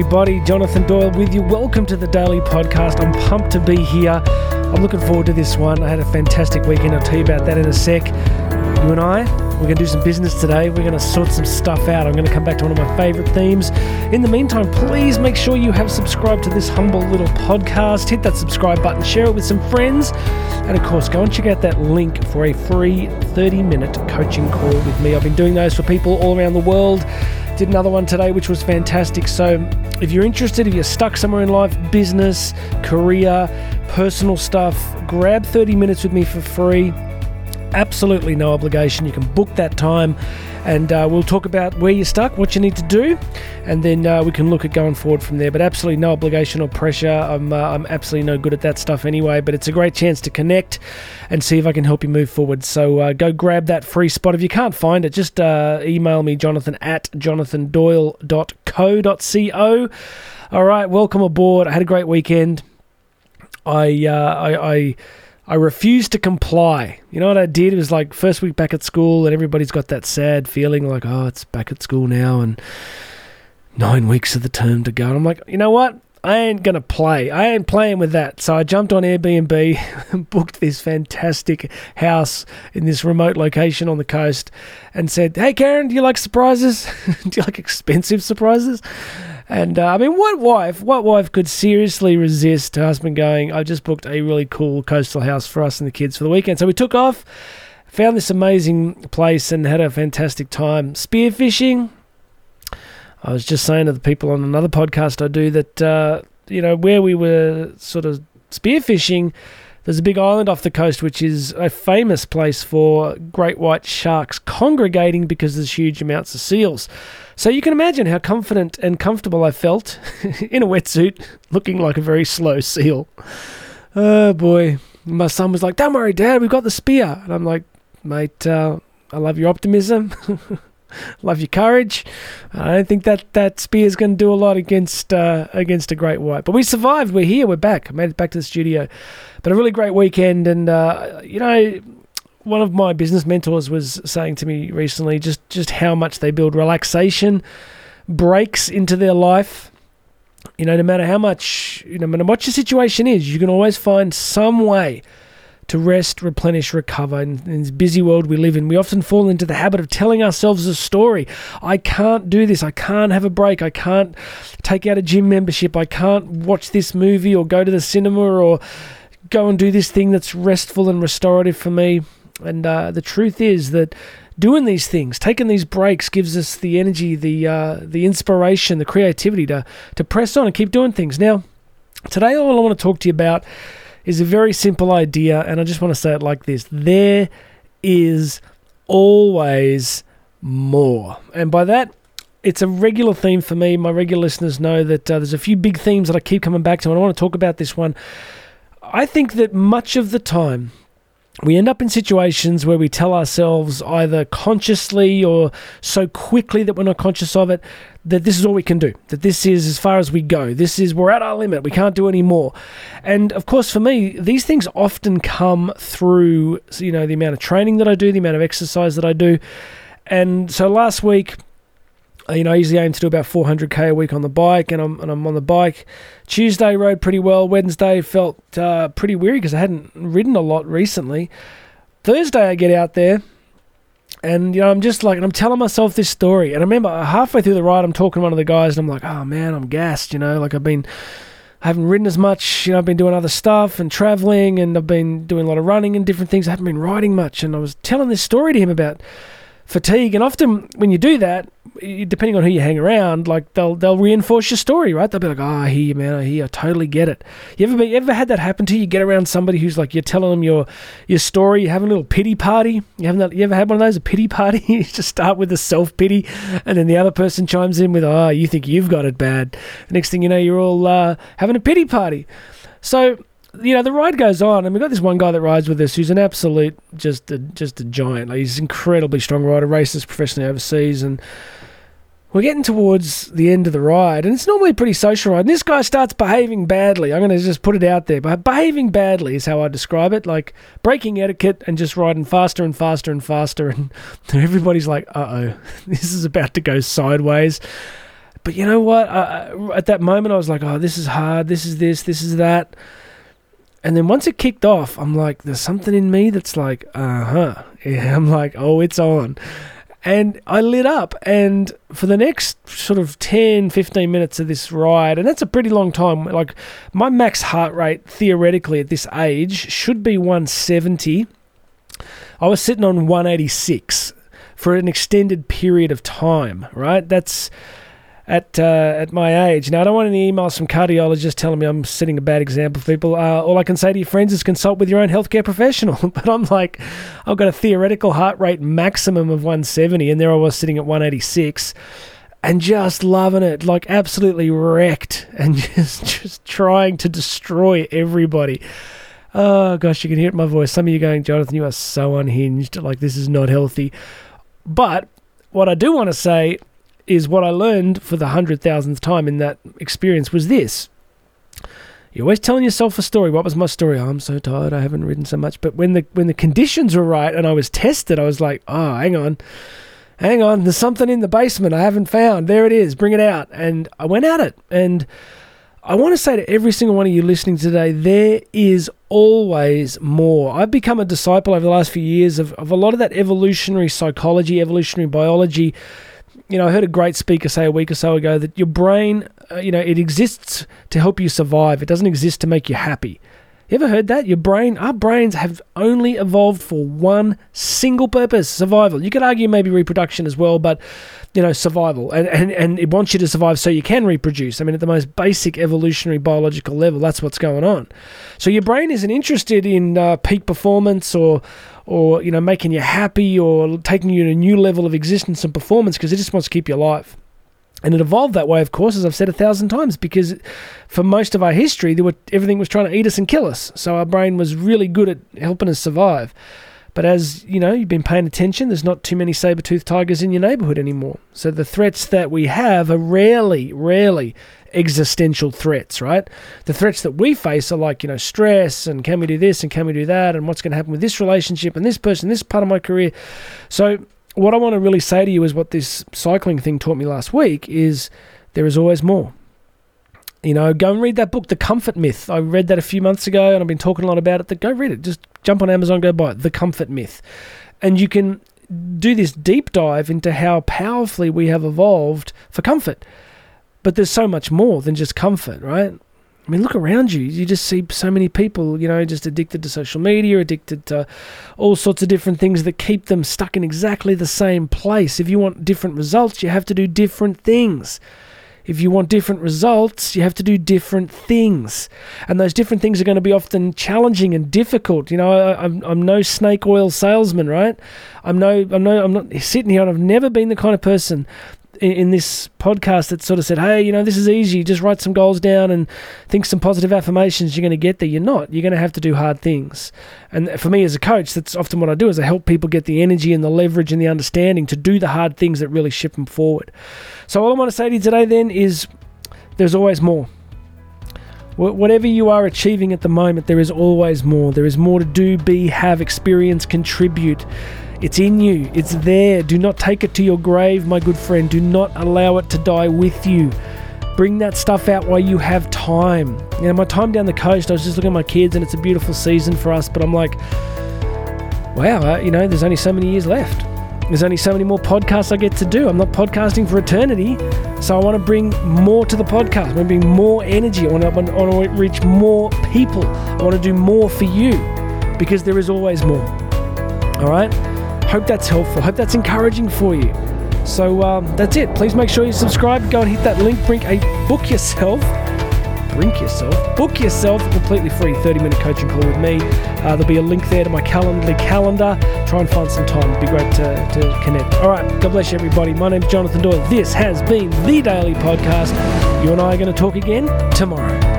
everybody. Jonathan Doyle with you. Welcome to the Daily Podcast. I'm pumped to be here. I'm looking forward to this one. I had a fantastic weekend. I'll tell you about that in a sec. You and I, we're going to do some business today. We're going to sort some stuff out. I'm going to come back to one of my favorite themes. In the meantime, please make sure you have subscribed to this humble little podcast. Hit that subscribe button, share it with some friends, and of course, go and check out that link for a free 30 minute coaching call with me. I've been doing those for people all around the world. Did another one today, which was fantastic. So, if you're interested, if you're stuck somewhere in life, business, career, personal stuff, grab 30 minutes with me for free absolutely no obligation. You can book that time and uh, we'll talk about where you're stuck, what you need to do, and then uh, we can look at going forward from there. But absolutely no obligation or pressure. I'm, uh, I'm absolutely no good at that stuff anyway, but it's a great chance to connect and see if I can help you move forward. So uh, go grab that free spot. If you can't find it, just uh, email me, jonathan at jonathandoyle.co.co. All right, welcome aboard. I had a great weekend. I, uh, I, I I refused to comply. You know what I did? It was like first week back at school, and everybody's got that sad feeling like, oh, it's back at school now, and nine weeks of the term to go. And I'm like, you know what? I ain't gonna play. I ain't playing with that. So I jumped on Airbnb and booked this fantastic house in this remote location on the coast, and said, "Hey, Karen, do you like surprises? do you like expensive surprises?" And uh, I mean, what wife, what wife could seriously resist her husband going, I just booked a really cool coastal house for us and the kids for the weekend. So we took off, found this amazing place, and had a fantastic time. Spearfishing. I was just saying to the people on another podcast I do that, uh, you know, where we were sort of spearfishing, there's a big island off the coast which is a famous place for great white sharks congregating because there's huge amounts of seals. So you can imagine how confident and comfortable I felt in a wetsuit, looking like a very slow seal. Oh boy. My son was like, Don't worry, Dad, we've got the spear. And I'm like, Mate, uh, I love your optimism. love your courage. I don't think that that spear is going to do a lot against uh, against a great white. But we survived. We're here. We're back. I made it back to the studio. But a really great weekend. And, uh, you know, one of my business mentors was saying to me recently just just how much they build relaxation breaks into their life. You know, no matter how much, you know, no matter what your situation is, you can always find some way to rest, replenish, recover. In, in, this busy world we live in, we often fall into the habit of telling ourselves a story. I can't do this. I can't have a break. I can't take out a gym membership. I can't watch this movie or go to the cinema or go and do this thing that's restful and restorative for me. And uh, the truth is that doing these things, taking these breaks, gives us the energy, the uh, the inspiration, the creativity to to press on and keep doing things. Now, today, all I want to talk to you about is a very simple idea, and I just want to say it like this: there is always more, and by that. It's a regular theme for me. My regular listeners know that uh, there's a few big themes that I keep coming back to, and I want to talk about this one. I think that much of the time, we end up in situations where we tell ourselves either consciously or so quickly that we're not conscious of it that this is all we can do that this is as far as we go. This is we're at our limit. We can't do any more. And of course for me these things often come through you know the amount of training that I do the amount of exercise that I do. And so last week you know, I usually aim to do about 400k a week on the bike, and I'm and I'm on the bike. Tuesday rode pretty well. Wednesday felt uh, pretty weary because I hadn't ridden a lot recently. Thursday I get out there, and you know I'm just like, and I'm telling myself this story. And I remember halfway through the ride, I'm talking to one of the guys, and I'm like, oh man, I'm gassed. You know, like I've been. I haven't ridden as much. You know, I've been doing other stuff and traveling, and I've been doing a lot of running and different things. I haven't been riding much, and I was telling this story to him about fatigue. And often when you do that, depending on who you hang around, like they'll they'll reinforce your story, right? They'll be like, "Oh, I hear you, man. I hear. You. I totally get it." You ever be, you ever had that happen to you? You get around somebody who's like, you're telling them your your story. You have a little pity party. You haven't that, you ever had one of those? A pity party? you just start with the self pity, and then the other person chimes in with, "Oh, you think you've got it bad." Next thing you know, you're all uh, having a pity party. So you know, the ride goes on, and we've got this one guy that rides with us who's an absolute, just a, just a giant. Like, he's an incredibly strong rider, races professionally overseas, and we're getting towards the end of the ride, and it's normally a pretty social ride. And this guy starts behaving badly. I'm going to just put it out there, but behaving badly is how I describe it. Like breaking etiquette and just riding faster and faster and faster, and everybody's like, "Uh oh, this is about to go sideways." But you know what? I, at that moment, I was like, oh, this is hard. This is this. This is that. And then once it kicked off, I'm like, there's something in me that's like, uh huh. Yeah, I'm like, oh, it's on. And I lit up. And for the next sort of 10, 15 minutes of this ride, and that's a pretty long time, like my max heart rate theoretically at this age should be 170. I was sitting on 186 for an extended period of time, right? That's at uh, at my age. Now, I don't want any emails from cardiologists telling me I'm setting a bad example for people. Uh, all I can say to your friends is consult with your own healthcare professional. but I'm like, I've got a theoretical heart rate maximum of 170, and there I was sitting at 186 and just loving it, like absolutely wrecked, and just just trying to destroy everybody. Oh gosh, you can hear it in my voice. Some of you going, Jonathan, you are so unhinged. Like this is not healthy. But what I do want to say is what I learned for the hundred thousandth time in that experience was this. You're always telling yourself a story. What was my story? Oh, I'm so tired. I haven't ridden so much. But when the when the conditions were right and I was tested, I was like, oh, hang on, hang on. There's something in the basement I haven't found. There it is. Bring it out. And I went at it. And I want to say to every single one of you listening today, there is always more. I've become a disciple over the last few years of, of a lot of that evolutionary psychology, evolutionary biology you know, I heard a great speaker say a week or so ago that your brain, uh, you know, it exists to help you survive. It doesn't exist to make you happy. You ever heard that? Your brain, our brains have only evolved for one single purpose survival. You could argue maybe reproduction as well, but you know, survival. And, and, and it wants you to survive so you can reproduce. I mean, at the most basic evolutionary biological level, that's what's going on. So your brain isn't interested in uh, peak performance or, or, you know, making you happy or taking you to a new level of existence and performance because it just wants to keep you alive. And it evolved that way, of course, as I've said a thousand times, because for most of our history, were, everything was trying to eat us and kill us. So our brain was really good at helping us survive. But as you know, you've been paying attention, there's not too many saber toothed tigers in your neighborhood anymore. So the threats that we have are rarely, rarely existential threats, right? The threats that we face are like, you know, stress and can we do this and can we do that and what's going to happen with this relationship and this person, this part of my career. So what I want to really say to you is what this cycling thing taught me last week is there is always more. You know, go and read that book, The Comfort Myth. I read that a few months ago and I've been talking a lot about it. Go read it. Just jump on Amazon, go buy it. The Comfort Myth. And you can do this deep dive into how powerfully we have evolved for comfort. But there's so much more than just comfort, right? I mean, look around you. You just see so many people, you know, just addicted to social media, addicted to all sorts of different things that keep them stuck in exactly the same place. If you want different results, you have to do different things. If you want different results, you have to do different things. And those different things are going to be often challenging and difficult. You know, I, am I'm, I'm no snake oil salesman, right? I'm no, I'm no, I'm not sitting here and I've never been the kind of person in, in, this podcast that sort of said, hey, you know, this is easy. Just write some goals down and think some positive affirmations. You're going to get there. You're not. You're going to have to do hard things. And for me as a coach, that's often what I do is I help people get the energy and the leverage and the understanding to do the hard things that really ship them forward. So all I want to say to you today then is there's always more. Whatever you are achieving at the moment, there is always more. There is more to do, be, have, experience, contribute. It's in you, it's there. Do not take it to your grave, my good friend. Do not allow it to die with you. Bring that stuff out while you have time. You know, my time down the coast, I was just looking at my kids, and it's a beautiful season for us, but I'm like, wow, uh, you know, there's only so many years left. There's only so many more podcasts I get to do. I'm not podcasting for eternity. So I want to bring more to the podcast. I want to bring more energy. I want to, I want to reach more people. I want to do more for you because there is always more. All right? Hope that's helpful. Hope that's encouraging for you. So um, that's it. Please make sure you subscribe. Go and hit that link. Bring a book yourself. Drink yourself. Book yourself a completely free 30 minute coaching call with me. Uh, there'll be a link there to my Calendly calendar. Try and find some time. It'd be great to, to connect. All right. God bless you, everybody. My name's Jonathan Doyle. This has been the Daily Podcast. You and I are going to talk again tomorrow.